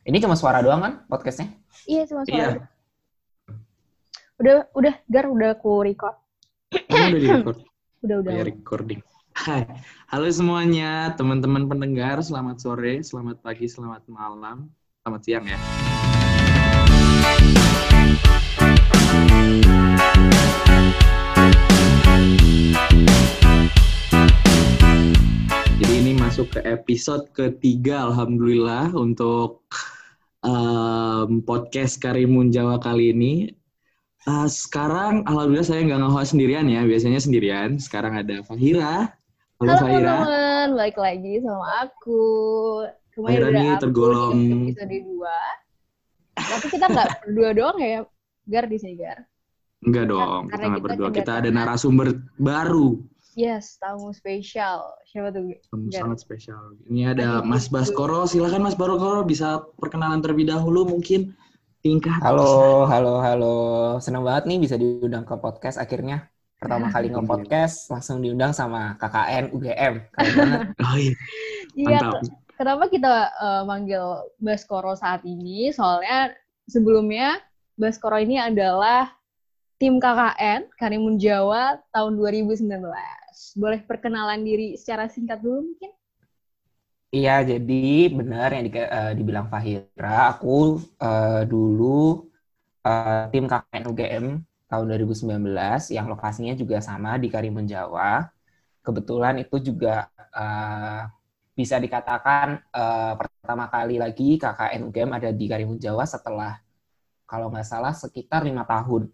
Ini cuma suara doang kan podcastnya? Iya, cuma suara. Iya. Udah, udah, Gar, udah aku record. Emang udah di-record? Udah, udah. Oh, ya, recording. Hai, halo semuanya, teman-teman pendengar. Selamat sore, selamat pagi, selamat malam, selamat siang ya. Masuk ke episode ketiga, alhamdulillah untuk em, podcast Karimun Jawa kali ini. Uh, sekarang alhamdulillah saya nggak nge-host sendirian ya, biasanya sendirian. Sekarang ada Fahira. Halo, Halo Fahira. teman-teman, balik lagi sama aku. Kemarin Fahira aku tergolong- episode 2. Tapi kita nggak berdua doang ya, Gar di sini, Gar. Enggak dong, kita Karena nggak kita berdua. Kita ada narasumber baru. Yes, tamu spesial. Siapa tuh? Tamu Gar? sangat spesial. Ini ada Mas. Baskoro. Silakan Mas Baskoro bisa perkenalan terlebih dahulu mungkin. Tingkat. Halo, halo, halo. Senang banget nih bisa diundang ke podcast akhirnya. Pertama kali nge-podcast, langsung diundang sama KKN UGM. Keren banget. Oh iya, Iya, mantap. kenapa kita eh, manggil Baskoro saat ini? Soalnya sebelumnya Baskoro ini adalah tim KKN Karimun Jawa tahun 2019. Boleh perkenalan diri secara singkat dulu mungkin? Iya, jadi benar yang di- eh, dibilang Fahira. Aku eh, dulu eh, tim KKN UGM tahun 2019 yang lokasinya juga sama di Karimun Jawa. Kebetulan itu juga eh, bisa dikatakan eh, pertama kali lagi KKN UGM ada di Karimun Jawa setelah kalau nggak salah sekitar lima tahun.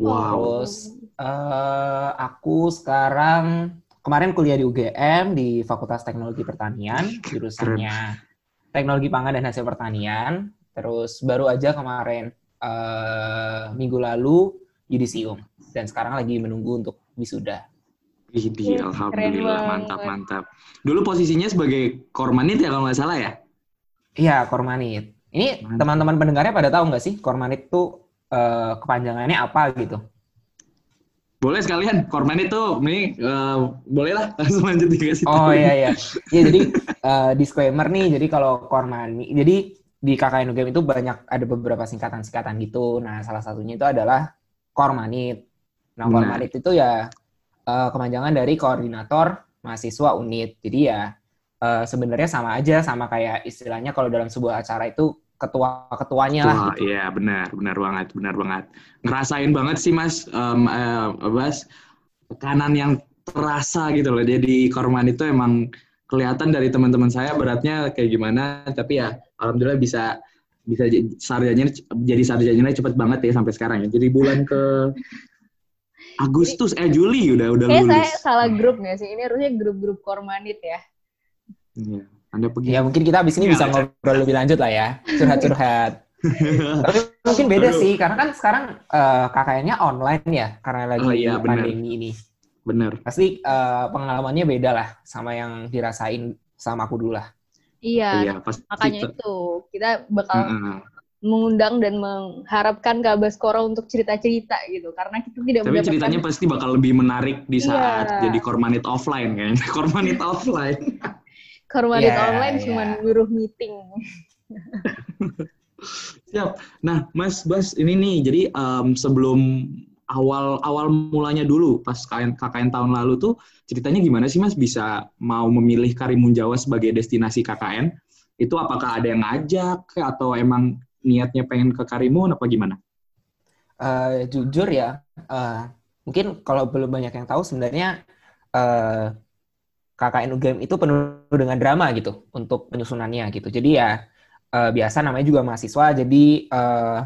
Wow. Terus eh, aku sekarang kemarin kuliah di UGM di Fakultas Teknologi Pertanian, jurusannya Teknologi Pangan dan Hasil Pertanian. Terus baru aja kemarin eh, minggu lalu yudisium dan sekarang lagi menunggu untuk wisuda. Widih, Keren alhamdulillah, mantap, mantap. Dulu posisinya sebagai kormanit ya kalau nggak salah ya? Iya, Kormanit. Ini teman-teman pendengarnya pada tahu nggak sih Kormanit tuh eh, kepanjangannya apa gitu? Boleh sekalian, kormanit tuh, ini eh, boleh lah langsung lanjut dikasih Oh iya iya. Iya jadi eh, disclaimer nih, jadi kalau Kormani, jadi di KKN UGM itu banyak ada beberapa singkatan-singkatan gitu. Nah, salah satunya itu adalah Kormanit. Nah. Kormanit itu ya eh, kepanjangan dari koordinator mahasiswa unit. Jadi ya eh, sebenarnya sama aja sama kayak istilahnya kalau dalam sebuah acara itu ketua-ketuanya lah gitu. iya benar, benar banget, benar banget. Ngerasain banget sih Mas, em, eh, Bas, tekanan yang terasa gitu loh. Jadi korman itu emang kelihatan dari teman-teman saya beratnya kayak gimana, tapi ya alhamdulillah bisa bisa sarjanya jadi sarjanya cepet banget ya sampai sekarang ya. Jadi bulan ke Agustus eh Juli udah udah Kayaknya lulus. saya salah grup nggak sih? Ini harusnya grup-grup Kormanit ya. Iya. Anda pergi. Ya mungkin kita abis ini bisa Iya. ngobrol lebih lanjut lah ya, curhat-curhat. Tapi mungkin beda Aduh. sih, karena kan sekarang eh, KKN-nya online ya, karena lagi Oh iya, pandemi ini. Bener. Pasti eh, pengalamannya beda lah sama yang dirasain sama aku dulu lah. Iya, Iya, pasti. makanya itu kita bakal Heeh. mengundang dan mengharapkan Kak Baskoro untuk cerita-cerita gitu karena kita tidak Tapi ceritanya pasti bakal lebih menarik di saat Iya. jadi kormanit offline kayaknya. Kormanit offline. Kormanit Iya, online iya. cuma nyuruh meeting. Siap. Nah, Mas Bas, ini nih, jadi em, sebelum awal awal mulanya dulu pas KKN, KKN tahun lalu tuh ceritanya gimana sih Mas bisa mau memilih Karimun Jawa sebagai destinasi KKN? Itu apakah ada yang ngajak atau emang niatnya pengen ke Karimun apa gimana? Eh, jujur ya, eh, mungkin kalau belum banyak yang tahu sebenarnya eh, KKN UGM itu penuh dengan drama gitu untuk penyusunannya gitu. Jadi ya eh, biasa namanya juga mahasiswa, jadi eh,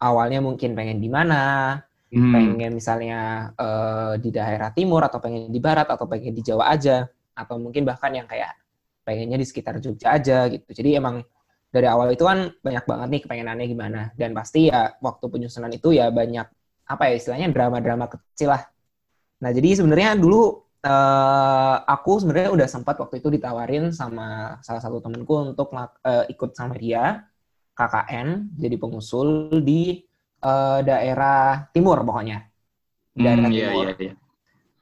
awalnya mungkin pengen di mana, Hmm, pengen misalnya eh, di daerah timur atau pengen di barat atau pengen di Jawa aja atau mungkin bahkan yang kayak pengennya di sekitar Jogja aja gitu. Jadi emang dari awal itu kan banyak banget nih kepengenannya gimana dan pasti ya waktu penyusunan itu ya banyak apa ya istilahnya drama-drama kecil lah. Nah jadi sebenarnya dulu eh, aku sebenarnya udah sempat waktu itu ditawarin sama salah satu temenku untuk eh, ikut sama dia KKN jadi pengusul di eh, daerah timur pokoknya. Daerah hmm, timur. iya, iya.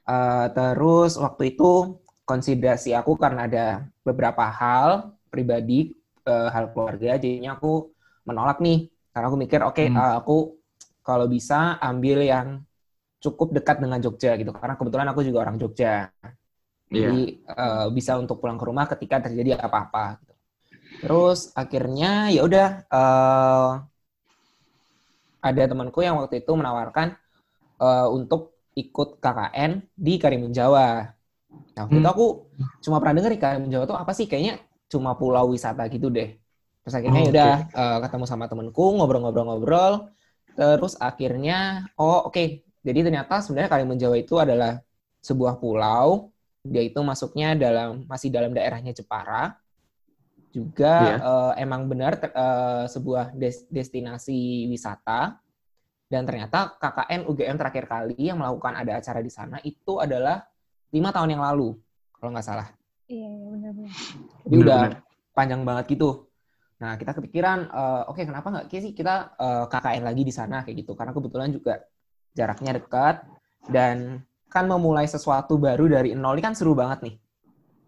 Eh, terus waktu itu konsiderasi aku karena ada beberapa hal pribadi uh, hal keluarga, jadinya aku menolak nih. Karena aku mikir, oke, okay, hmm. uh, aku kalau bisa ambil yang cukup dekat dengan Jogja gitu. Karena kebetulan aku juga orang Jogja. Yeah. Jadi uh, bisa untuk pulang ke rumah ketika terjadi apa-apa. Gitu. Terus akhirnya ya udah uh, ada temanku yang waktu itu menawarkan uh, untuk ikut KKN di Karimun Jawa. Nah, waktu hmm. itu aku cuma pernah dengar di Karimun Jawa tuh apa sih? Kayaknya cuma pulau wisata gitu deh. Terus akhirnya oh, ya udah okay. uh, ketemu sama temenku, ngobrol-ngobrol-ngobrol. Terus akhirnya, oh oke, okay. Jadi ternyata sebenarnya Karimun Jawa itu adalah sebuah pulau. Dia itu masuknya dalam masih dalam daerahnya Jepara. Juga yeah. Iya. uh, emang benar uh, sebuah des destinasi wisata dan ternyata KKN UGM terakhir kali yang melakukan ada acara di sana itu adalah lima tahun yang lalu, kalau nggak salah. Iya, iya benar-benar. Jadi benar, udah benar. panjang banget gitu. Nah, kita kepikiran, uh, oke okay, kenapa nggak sih kita uh, eh, KKN lagi di sana kayak gitu? Karena kebetulan juga jaraknya dekat dan kan memulai sesuatu baru dari nol ini kan seru banget nih.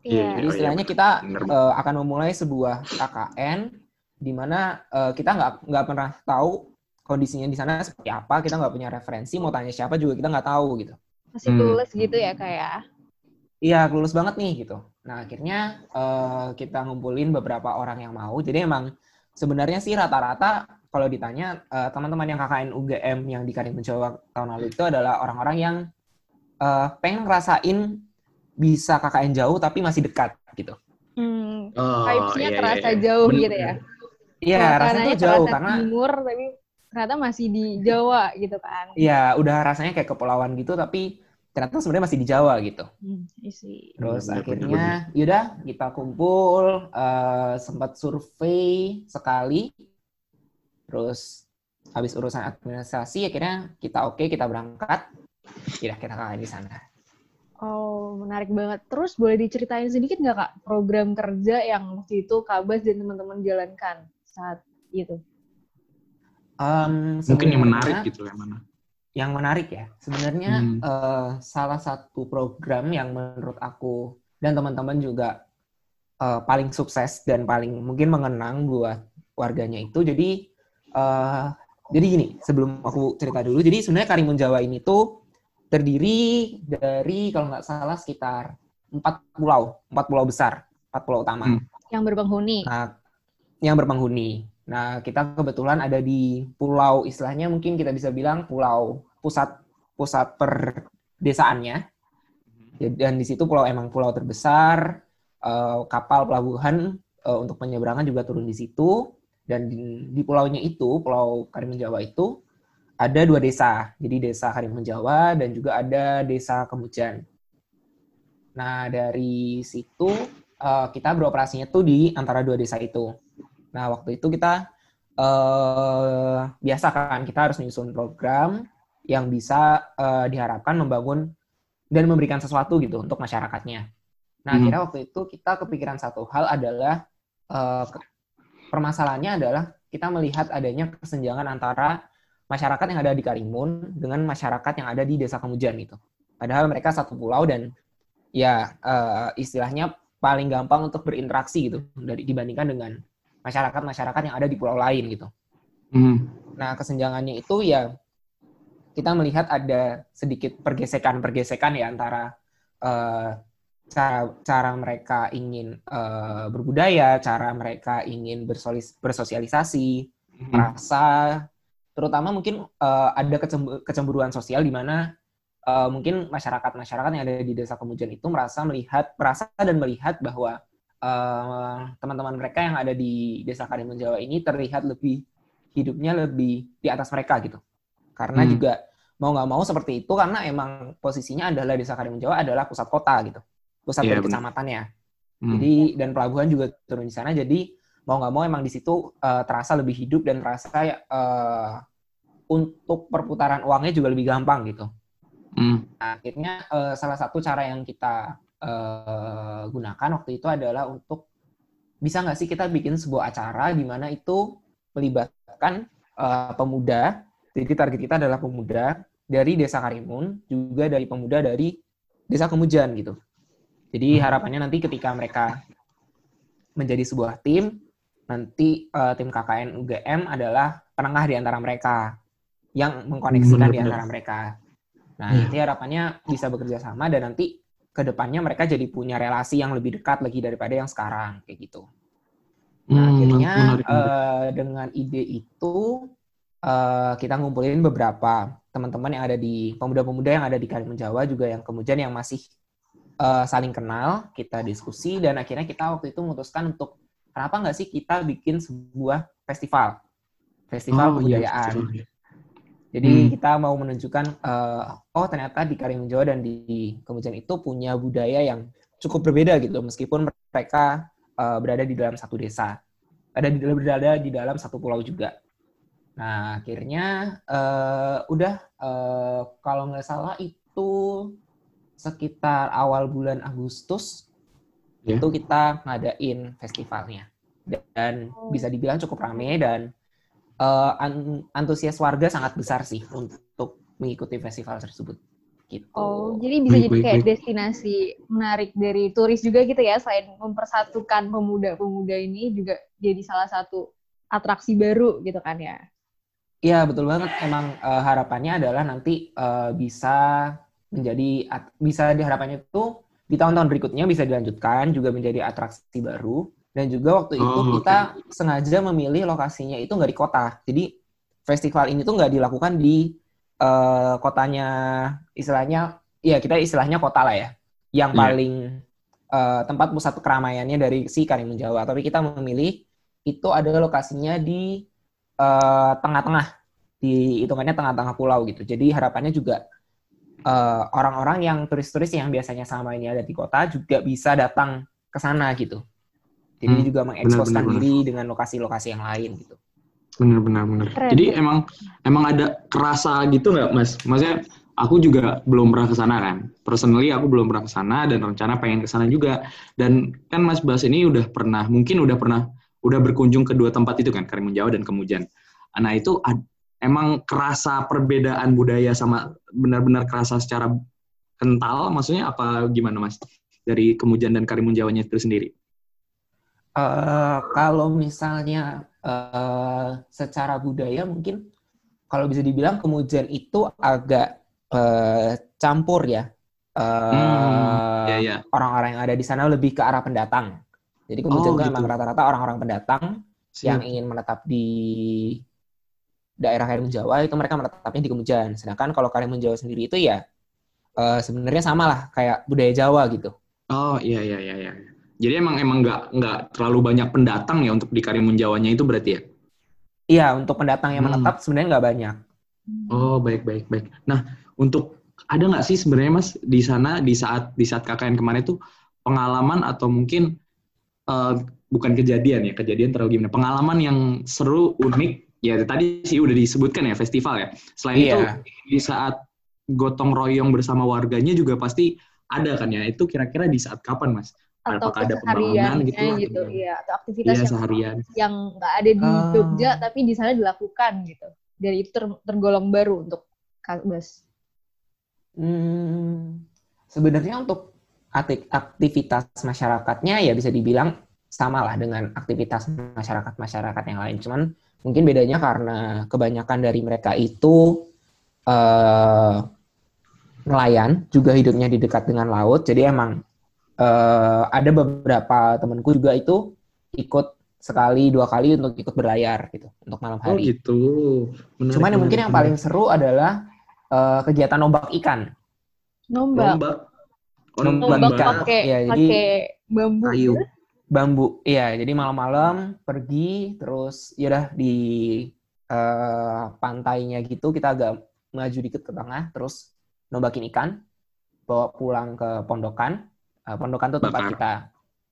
Iya. Jadi oh, istilahnya iya, kita uh, akan memulai sebuah KKN di mana uh, kita nggak nggak pernah tahu kondisinya di sana seperti apa kita nggak punya referensi mau tanya siapa juga kita nggak tahu gitu masih lulus hmm. gitu ya kayak ya? iya lulus banget nih gitu nah akhirnya uh, kita ngumpulin beberapa orang yang mau jadi emang sebenarnya sih rata-rata kalau ditanya uh, teman-teman yang KKN UGM yang di Karimun Jawa tahun lalu itu adalah orang-orang yang uh, pengen ngerasain bisa KKN jauh tapi masih dekat gitu. Hmm, oh, vibes-nya iya, terasa iya. jauh Bener. gitu ya. Iya, rasanya jauh karena timur tapi ternyata masih di Jawa gitu kan. Iya, udah rasanya kayak kepulauan gitu tapi ternyata sebenarnya masih di Jawa gitu. Hmm, isi. Terus ya, akhirnya yaudah kita kumpul uh, sempat survei sekali. Terus habis urusan administrasi akhirnya kita oke okay, kita berangkat. Ya kita kalah di sana. Oh, menarik banget. Terus boleh diceritain sedikit nggak Kak program kerja yang waktu itu Kabas dan teman-teman jalankan saat itu? Um, Mungkin yang menarik gitu yang mana? Yang menarik ya, sebenarnya hmm. uh, salah satu program yang menurut aku dan teman-teman juga uh, paling sukses dan paling mungkin mengenang buat warganya itu. Jadi uh, jadi gini, sebelum aku cerita dulu, jadi sebenarnya Karimun Jawa ini tuh terdiri dari kalau nggak salah sekitar empat pulau, empat pulau besar, empat pulau utama. Hmm. Yang berpenghuni. Nah, yang berpenghuni. Nah, kita kebetulan ada di pulau istilahnya mungkin kita bisa bilang pulau pusat pusat perdesaannya. Dan di situ pulau emang pulau terbesar, uh, kapal pelabuhan uh, untuk penyeberangan juga turun di situ. Dan di, di pulaunya itu, Pulau Karimun Jawa itu ada dua desa. Jadi desa Karimun Jawa dan juga ada desa Kemujan. Nah, dari situ uh, kita beroperasinya tuh di antara dua desa itu. Nah, waktu itu kita uh, biasa kan kita harus menyusun program yang bisa uh, diharapkan membangun dan memberikan sesuatu gitu untuk masyarakatnya. Nah, hmm. akhirnya waktu itu kita kepikiran satu hal adalah uh, permasalahannya adalah kita melihat adanya kesenjangan antara masyarakat yang ada di Karimun dengan masyarakat yang ada di Desa Kemujan gitu. Padahal mereka satu pulau dan ya uh, istilahnya paling gampang untuk berinteraksi gitu dari dibandingkan dengan masyarakat-masyarakat yang ada di pulau lain gitu. Hmm. Nah, kesenjangannya itu ya kita melihat ada sedikit pergesekan-pergesekan ya antara uh, cara cara mereka ingin uh, berbudaya, cara mereka ingin bersosialisasi, hmm. merasa terutama mungkin uh, ada kecemburuan sosial di mana uh, mungkin masyarakat-masyarakat yang ada di desa Kemujan itu merasa melihat merasa dan melihat bahwa Eh, teman-teman uh, mereka yang ada di desa Karimun Jawa ini terlihat lebih hidupnya lebih di atas mereka gitu. Karena hmm. juga mau nggak mau seperti itu karena emang posisinya adalah desa Karimun Jawa adalah pusat kota gitu, pusat yeah, kecamatannya. Hmm. Jadi dan pelabuhan juga turun di sana. Jadi mau nggak mau emang di situ uh, terasa lebih hidup dan terasa uh, untuk perputaran uangnya juga lebih gampang gitu. Hmm. Nah, akhirnya uh, salah satu cara yang kita uh, gunakan waktu itu adalah untuk bisa nggak sih kita bikin sebuah acara di mana itu melibatkan uh, pemuda. Jadi target kita adalah pemuda dari Desa Karimun, juga dari pemuda dari Desa Kemujan gitu. Jadi hmm. harapannya nanti ketika mereka menjadi sebuah tim, nanti uh, tim KKN UGM adalah penengah di antara mereka yang mengkoneksikan di antara mereka. Nah, hmm. nanti harapannya bisa bekerja sama dan nanti ke depannya mereka jadi punya relasi yang lebih dekat lagi daripada yang sekarang kayak gitu. Nah, hmm, akhirnya uh, dengan ide itu uh, kita ngumpulin beberapa teman-teman yang ada di pemuda-pemuda yang ada di Karimun Jawa juga yang kemudian yang masih uh, saling kenal, kita diskusi dan akhirnya kita waktu itu memutuskan untuk kenapa nggak sih kita bikin sebuah festival, festival oh, iya, kebudayaan. Iya, jadi hmm. kita mau menunjukkan, uh, oh ternyata di Karimun Jawa dan di Kemujan itu punya budaya yang cukup berbeda gitu, meskipun mereka uh, berada di dalam satu desa, ada di berada di dalam satu pulau juga. Nah akhirnya uh, udah uh, kalau nggak salah itu sekitar awal bulan Agustus yeah. itu kita ngadain festivalnya dan oh. bisa dibilang cukup rame dan uh, antusias warga sangat besar sih untuk mengikuti festival tersebut. Gitu. Oh, jadi bisa jadi kayak destinasi menarik dari turis juga gitu ya, selain mempersatukan pemuda-pemuda ini juga jadi salah satu atraksi baru gitu kan ya? Iya betul banget. Emang uh, harapannya adalah nanti uh, bisa menjadi bisa diharapannya itu di tahun-tahun berikutnya bisa dilanjutkan juga menjadi atraksi baru dan juga waktu itu oh, kita okay. sengaja memilih lokasinya itu nggak di kota. Jadi festival ini tuh nggak dilakukan di uh, kotanya, istilahnya, ya kita istilahnya kota lah ya, yang yeah. paling uh, tempat pusat keramaiannya dari si Karimun Jawa. Tapi kita memilih itu ada lokasinya di uh, tengah-tengah, di hitungannya tengah-tengah pulau gitu. Jadi harapannya juga orang-orang uh, yang turis-turis yang biasanya sama ini ada di kota juga bisa datang ke sana gitu. Jadi hmm, juga mengeksposkan diri dengan lokasi-lokasi yang lain gitu. Bener bener bener. Jadi emang emang ada kerasa gitu nggak mas? Maksudnya aku juga belum pernah ke sana kan. Personally aku belum pernah ke sana dan rencana pengen ke sana juga. Dan kan Mas Bas ini udah pernah, mungkin udah pernah, udah berkunjung ke dua tempat itu kan, Karimun Jawa dan Kemujan. Nah itu ad, emang kerasa perbedaan budaya sama benar-benar kerasa secara kental, maksudnya apa gimana Mas? Dari Kemujan dan Karimun Jawanya itu sendiri? Uh, kalau misalnya uh, secara budaya mungkin kalau bisa dibilang kemudian itu agak uh, campur ya. Uh, hmm, yeah, yeah. Orang-orang yang ada di sana lebih ke arah pendatang. Jadi kemudian oh, gitu. memang rata-rata orang-orang pendatang Siap. yang ingin menetap di daerah Karimun Jawa itu mereka menetapnya di Kemujan. Sedangkan kalau Karimun Jawa sendiri itu ya uh, sebenarnya sama lah kayak budaya Jawa gitu. Oh iya iya iya. iya. Jadi emang emang nggak nggak terlalu banyak pendatang ya untuk di Karimun Jawanya itu berarti ya? Iya, untuk pendatang yang hmm. menetap hmm. sebenarnya nggak banyak. Oh baik baik baik. Nah untuk ada nggak sih sebenarnya mas di sana di saat di saat KKN kemarin itu pengalaman atau mungkin uh, bukan kejadian ya kejadian terlalu gimana pengalaman yang seru unik ya tadi sih udah disebutkan ya festival ya. Selain iya. itu di saat gotong royong bersama warganya juga pasti ada kan ya. Itu kira-kira di saat kapan mas? atau ada pembangunan gitu, gitu ya atau aktivitas ya, yang seharian. yang nggak ada di uh. Jogja tapi di sana dilakukan gitu dari itu ter, tergolong baru untuk Kalbas. Hmm, sebenarnya untuk aktivitas masyarakatnya ya bisa dibilang sama lah dengan aktivitas masyarakat-masyarakat yang lain. Cuman mungkin bedanya karena kebanyakan dari mereka itu uh, nelayan, juga hidupnya di dekat dengan laut. Jadi emang uh, ada beberapa temanku juga itu ikut sekali dua kali untuk ikut berlayar gitu untuk malam hari. Oh gitu. Menarik, Cuman yang mungkin yang paling seru adalah uh, kegiatan nombak ikan. Nombak. Nombak. Oh, nombak, nombak ikan. Pakai, ya, jadi bambu. Kayu. Bambu. Iya, jadi malam-malam pergi terus ya udah di uh, pantainya gitu kita agak maju dikit ke tengah terus nombakin ikan bawa pulang ke pondokan. Uh, pondokan tuh tempat bakar. kita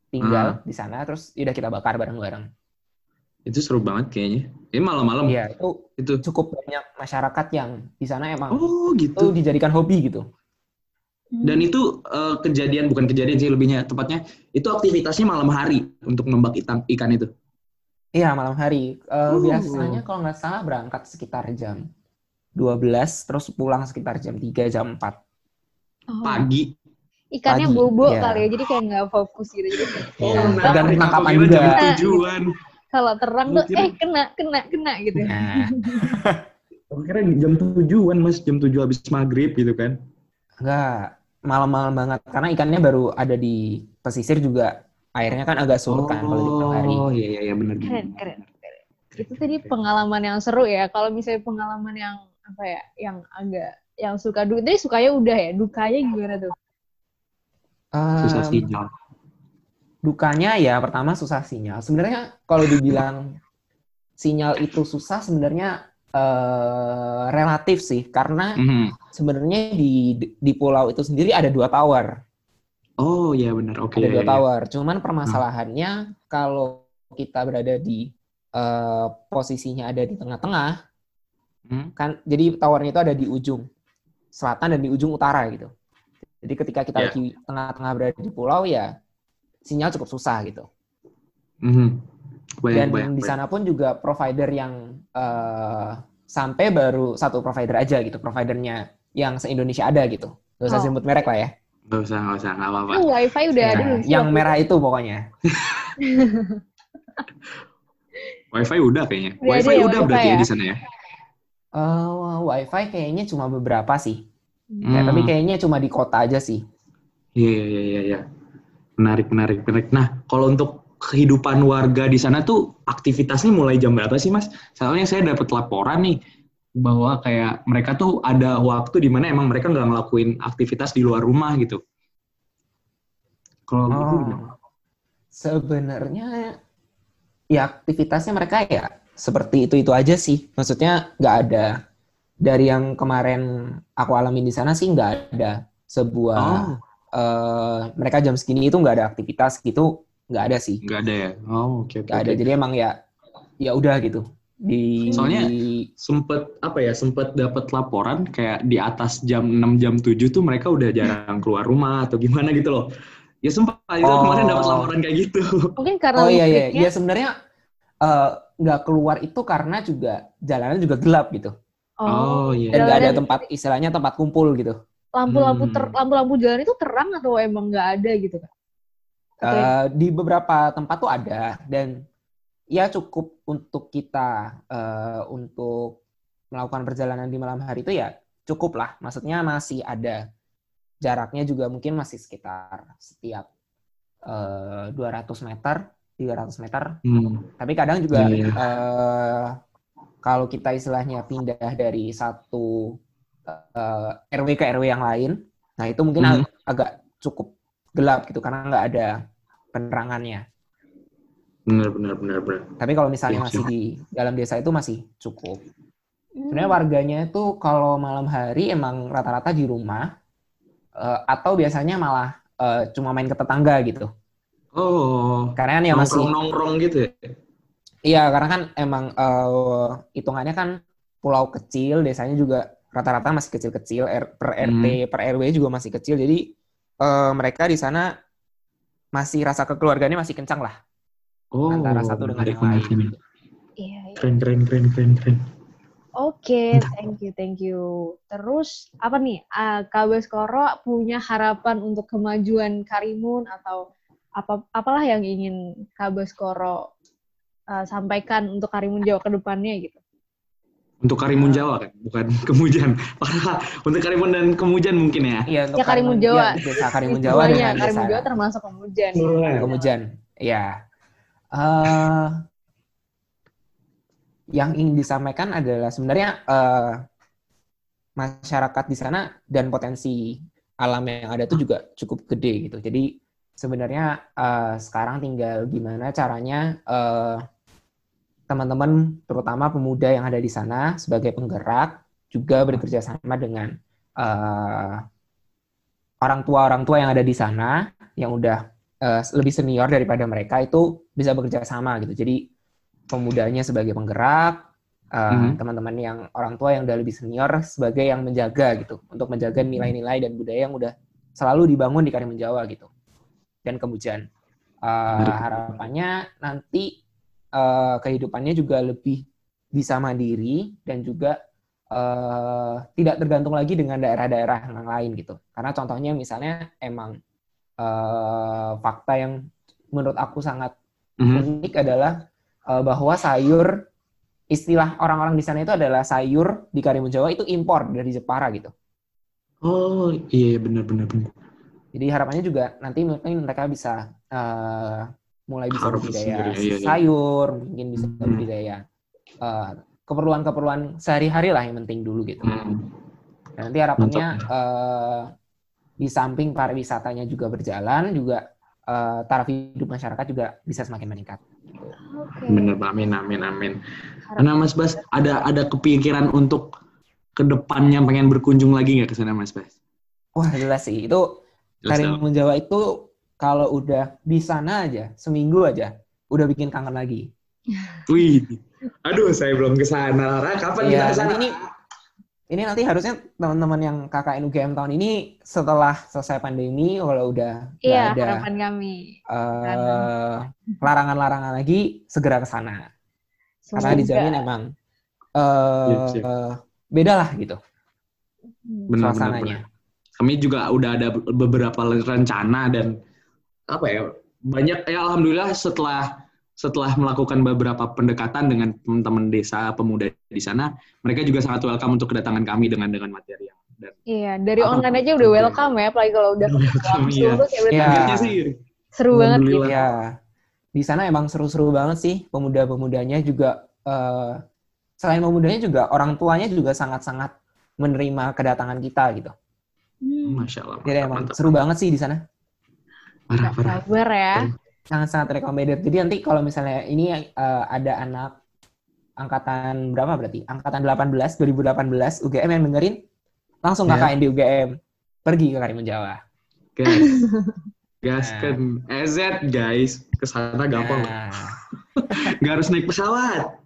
tinggal hmm. di sana terus udah kita bakar bareng-bareng. Itu seru banget kayaknya. Ini malam-malam. Iya itu itu. cukup banyak masyarakat yang di sana emang oh gitu. itu dijadikan hobi gitu dan itu uh, kejadian bukan kejadian sih lebihnya tepatnya itu aktivitasnya malam hari untuk nembak ikan ikan itu. Iya malam hari. Uh, uh. biasanya kalau nggak salah berangkat sekitar jam 12 terus pulang sekitar jam 3 jam 4 oh. pagi. Ikannya Pagi, bobo ya. kali ya jadi kayak nggak fokus gitu. Jadi oh, tergantung tangkapan juga. tujuan. Kalau terang tuh kira- eh kena kena kena gitu. Nah, Kira jam tujuan mas, jam tujuh habis maghrib gitu kan? enggak malam-malam banget karena ikannya baru ada di pesisir juga airnya kan agak surut kan kalau di malam hari. Oh iya iya iya benar. Keren, keren, keren. Itu tadi pengalaman yang seru ya. Kalau misalnya pengalaman yang apa ya, yang agak yang suka duka, tadi sukanya udah ya, dukanya gimana tuh? Susah Em, sinyal. dukanya ya pertama susah sinyal. Sebenarnya kalau dibilang sinyal itu susah sebenarnya eh, relatif sih karena Mhm. sebenarnya di di pulau itu sendiri ada dua tower. Oh iya benar. Oke. ada iya, dua iya. tower. Cuman permasalahannya kalau kita berada di eh, posisinya ada di tengah-tengah, Hmm. kan jadi towernya itu ada di ujung selatan dan di ujung utara gitu. Jadi ketika kita Iya. lagi tengah-tengah berada di pulau ya sinyal cukup susah gitu. Mhm. Bayang, Dan bayang, di bayang. sana pun juga provider yang eh, sampai baru satu provider aja gitu, providernya yang se-Indonesia ada gitu. Gak usah Oh. sebut merek lah ya. Nggak usah, nggak usah, nggak apa-apa. Kan wifi udah ada Nah, sih yang merah itu pokoknya. Wifi udah kayaknya. Udah ada wifi ya, udah wifi ya? berarti ya di sana ya. Eh, wifi kayaknya cuma beberapa sih. Ya, Hmm. tapi kayaknya cuma di kota aja sih. Iya, iya, iya, iya, iya. Menarik, menarik, menarik. Nah, kalau untuk kehidupan warga di sana tuh aktivitasnya mulai jam berapa sih, Mas? Soalnya saya dapat laporan nih bahwa kayak mereka tuh ada waktu di mana emang mereka nggak ngelakuin aktivitas di luar rumah gitu. Kalau Oh, sebenarnya ya aktivitasnya mereka ya seperti itu-itu aja sih. Maksudnya nggak ada dari yang kemarin aku alamin di sana sih nggak ada sebuah Oh, eh, mereka jam segini itu nggak ada aktivitas gitu nggak ada sih. nggak ada ya? Oh, oke, oke. Nggak ada. oke. Jadi emang ya ya udah gitu. Di Soalnya- Sempet, apa ya, sempet dapat laporan kayak di atas jam 6, jam 7 tuh mereka udah jarang keluar rumah atau gimana gitu loh. Ya sempat, itu Oh. kemarin dapat laporan kayak gitu. Mungkin karena Oh iya iya, ya sebenarnya eh, nggak keluar itu karena juga jalanan juga gelap gitu. Oh, iya. Dan nggak ada tempat istilahnya tempat kumpul gitu. lampu-lampu Hmm. ter lampu-lampu jalan itu terang atau emang nggak ada gitu kan? Eh, di beberapa tempat tuh ada dan ya cukup untuk kita eh, untuk melakukan perjalanan di malam hari itu ya cukup lah. Maksudnya masih ada jaraknya juga mungkin masih sekitar setiap eh, 200 meter, 300 meter. Hmm. Tapi kadang juga Iya, iya. eh, kalau kita istilahnya pindah dari satu eh, RW ke RW yang lain, nah itu mungkin ag- agak cukup gelap gitu karena nggak ada penerangannya. Benar, benar, benar, benar. Tapi kalau misalnya Iya, masih di dalam desa itu masih cukup. Hmm. Sebenarnya warganya itu kalau malam hari emang rata-rata di rumah eh, atau biasanya malah eh, cuma main ke tetangga gitu. Oh, Karena kan ya masih nongkrong-nongkrong gitu ya? Iya, karena kan emang eh, hitungannya kan pulau kecil, desanya juga rata-rata masih kecil-kecil, R- per RT, per RW juga masih kecil. Jadi eh, mereka di sana masih rasa kekeluargaannya masih kencang lah. Oh, Antara satu dengan menarik, yang lain. menarik, menarik. Iya, iya. Keren, keren, keren, keren, keren. Oke, thank you, thank you. Terus apa nih? Uh, Kak Baskoro punya harapan untuk kemajuan Karimun atau apa apalah yang ingin Kak Baskoro uh, sampaikan untuk Karimun Jawa ke depannya gitu. Untuk Karimun Jawa kan, bukan Kemujan. Untuk Karimun dan Kemujan mungkin ya. Iya, untuk Ya, Karimun Jawa. ya, desa Karimun Jawa dengan Karimun desa Jawa termasuk kemudian. Kemujan. Ya. Eh, yang ingin disampaikan adalah sebenarnya eh, masyarakat di sana dan potensi alam yang ada itu juga cukup gede gitu. Jadi sebenarnya eh, sekarang tinggal gimana caranya eh, teman-teman, terutama pemuda yang ada di sana sebagai penggerak juga bekerja sama dengan eh, orang tua-orang tua yang ada di sana yang udah eh, lebih senior daripada mereka itu bisa bekerja sama gitu. Jadi pemudanya sebagai penggerak, eh, Mhm. teman-teman yang orang tua yang udah lebih senior sebagai yang menjaga gitu, untuk menjaga nilai-nilai dan budaya yang udah selalu dibangun di Karimun Jawa gitu. Dan kemudian Menarik. harapannya nanti eh, kehidupannya juga lebih bisa mandiri dan juga eh, tidak tergantung lagi dengan daerah-daerah yang lain gitu. Karena contohnya misalnya emang eh, fakta yang menurut aku sangat Mhm. unik adalah uh, bahwa sayur istilah orang-orang di sana itu adalah sayur di Karimun Jawa itu impor dari Jepara gitu. Oh iya benar benar benar. Jadi harapannya juga nanti mungkin mereka bisa uh, mulai bisa Harvest budidaya sendiri, iya, iya. sayur, mungkin bisa Hmm. budidaya uh, keperluan-keperluan sehari-hari lah yang penting dulu gitu. Hmm. Dan nanti harapannya Mantap. eh, di samping pariwisatanya juga berjalan, juga eh, taraf hidup masyarakat juga bisa semakin meningkat. Oke. Bener, amin, amin, amin. Nah, Mas Bas, ada ada kepikiran untuk ke depannya pengen berkunjung lagi nggak ke sana, Mas Bas? Wah jelas sih, itu. Karimun Jawa itu kalau udah di sana aja, seminggu aja, udah bikin kangen lagi. Wih, aduh, saya belum ke sana. Rara, kapan Iya, kita ke sana? ini ini nanti harusnya teman-teman yang KKN UGM tahun ini setelah selesai pandemi kalau udah nggak Iya, ada harapan kami. eh, larangan-larangan lagi segera ke sana. Karena dijamin emang eh, beda lah gitu. Benar, benar, suasananya. Kami juga udah ada beberapa rencana dan apa ya banyak ya alhamdulillah setelah setelah melakukan beberapa pendekatan dengan teman-teman desa pemuda di sana, mereka juga sangat welcome untuk kedatangan kami dengan dengan materi yang dan Iya, dari Apa- online aja udah welcome ya, apalagi kalau udah Welcome, iya. Iya. targetnya sih seru banget gitu. Ya, di sana emang seru-seru banget sih pemuda-pemudanya juga eh, selain pemudanya juga orang tuanya juga sangat-sangat menerima kedatangan kita gitu. Hmm, Masya Allah. Jadi mantap, emang mantap. seru banget sih di sana. Parah, parah. sabar ya. Sangat-sangat recommended. Jadi nanti kalau misalnya ini eh, ada anak angkatan berapa berarti? Angkatan 18 2018 UGM yang dengerin langsung Ya. KKN di UGM pergi ke Karimun Jawa. Gas. Gaskan. EZ guys. Ke sana gampang. Nah, Nggak harus naik pesawat.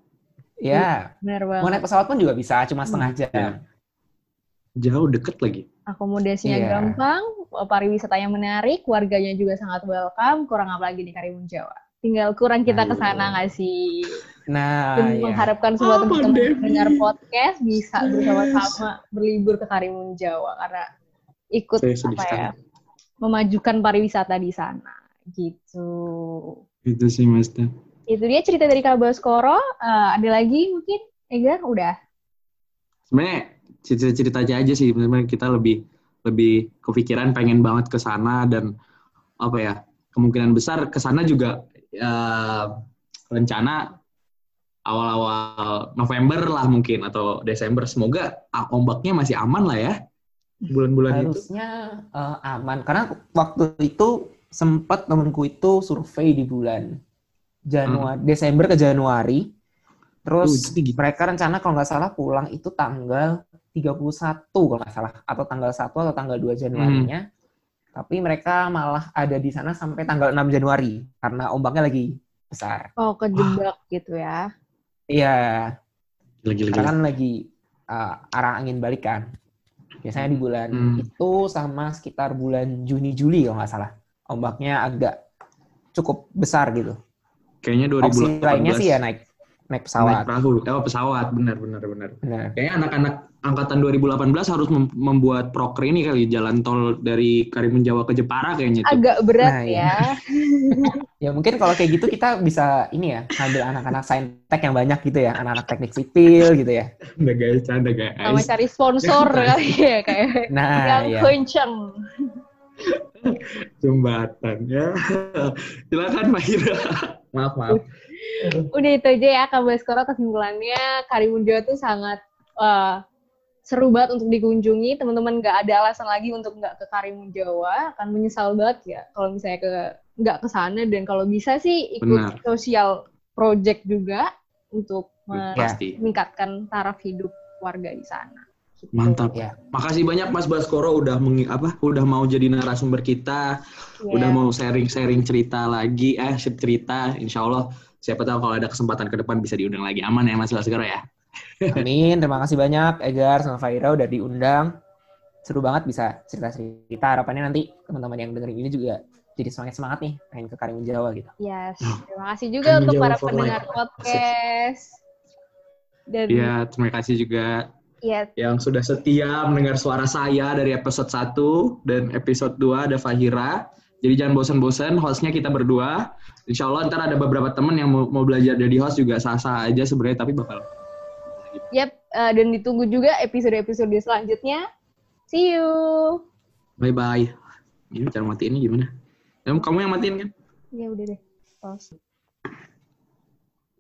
ya, Benar mau naik pesawat pun juga bisa, cuma setengah Hmm, jam. ya. Jauh deket lagi. Akomodasinya Iya. gampang, pariwisatanya menarik, warganya juga sangat welcome, kurang apa lagi di Karimun Jawa. Tinggal kurang kita ke sana nggak sih? Nah, Dan ya. mengharapkan semua Apa, teman-teman dengar podcast bisa bersama-sama berlibur ke Karimun Jawa karena ikut Saya apa ya, memajukan pariwisata di sana. Gitu. Itu sih Mas. Itu dia cerita dari Kak Baskoro. Eh, ada lagi mungkin? Ega, udah. Sebenarnya cerita-cerita aja aja sih. Sebenarnya kita lebih lebih kepikiran pengen banget ke sana dan apa ya kemungkinan besar ke sana juga eh, rencana awal-awal November lah mungkin atau Desember. Semoga ombaknya masih aman lah ya bulan-bulan itu. harusnya eh, aman karena waktu itu sempat temenku itu survei di bulan Januari Desember ke Januari Uh, terus tinggi. mereka rencana kalau nggak salah pulang itu tanggal 31 kalau nggak salah atau tanggal 1 atau tanggal 2 Januarinya tapi mereka malah ada di sana sampai tanggal 6 Januari karena ombaknya lagi besar Oh, kejebak gitu ya. iya Gila-gila. karena kan lagi uh, arah angin balik kan. Biasanya di bulan Hmm. itu sama sekitar bulan Juni Juli kalau nggak salah. Ombaknya agak cukup besar gitu. Kayaknya 2018. Opsi lainnya sih ya naik naik Naik pesawat. perahu. Eh, pesawat. Benar, benar, benar. Benar. Kayaknya anak-anak angkatan 2018 harus mem- membuat proker ini kali jalan tol dari Karimun Jawa ke Jepara kayaknya tuh. Agak berat Nah, ya. Ya mungkin kalau kayak gitu kita bisa ini ya, ngambil anak-anak saintek yang banyak gitu ya, anak-anak teknik sipil gitu ya. Canda guys, canda Sama guys. cari sponsor kali ya kayak Nah, yang ya. kenceng. Jembatan ya. Silakan Mbak Ira. maaf, maaf. Udah itu aja ya Kak Baskoro kesimpulannya Karimun Jawa tuh sangat eh, seru banget untuk dikunjungi. Teman-teman nggak ada alasan lagi untuk nggak ke Karimun Jawa. Akan menyesal banget ya kalau misalnya ke nggak ke sana dan kalau bisa sih ikut Benar. sosial project juga untuk Pasti. meningkatkan taraf hidup warga di sana. Gitu. Mantap. Ya. Makasih banyak Mas Baskoro udah mengi- apa? Udah mau jadi narasumber kita, Ya. udah mau sharing-sharing cerita lagi, eh cerita. Insya Allah siapa tahu kalau ada kesempatan ke depan bisa diundang lagi. Aman ya Mas Baskoro ya? Amin. Terima kasih banyak Egar sama Faira udah diundang. Seru banget bisa cerita-cerita. Harapannya nanti teman-teman yang dengerin ini juga jadi semangat semangat nih pengen ke Karimun Jawa gitu. Yes. Oh. Terima kasih juga Karimun untuk Jawa para pendengar life. podcast. Dan Iya, terima kasih juga ya, yang sudah setia mendengar suara saya dari episode 1 dan episode 2 ada Fahira Jadi jangan bosan-bosan, hostnya kita berdua. Insya Allah ntar ada beberapa temen yang mau, mau belajar jadi host juga sah-sah aja sebenarnya, tapi bakal. Uh, dan ditunggu juga episode-episode selanjutnya. See you. Bye-bye. Ini cara matiinnya gimana? Kamu yang matiin kan? Ya udah deh. Pause.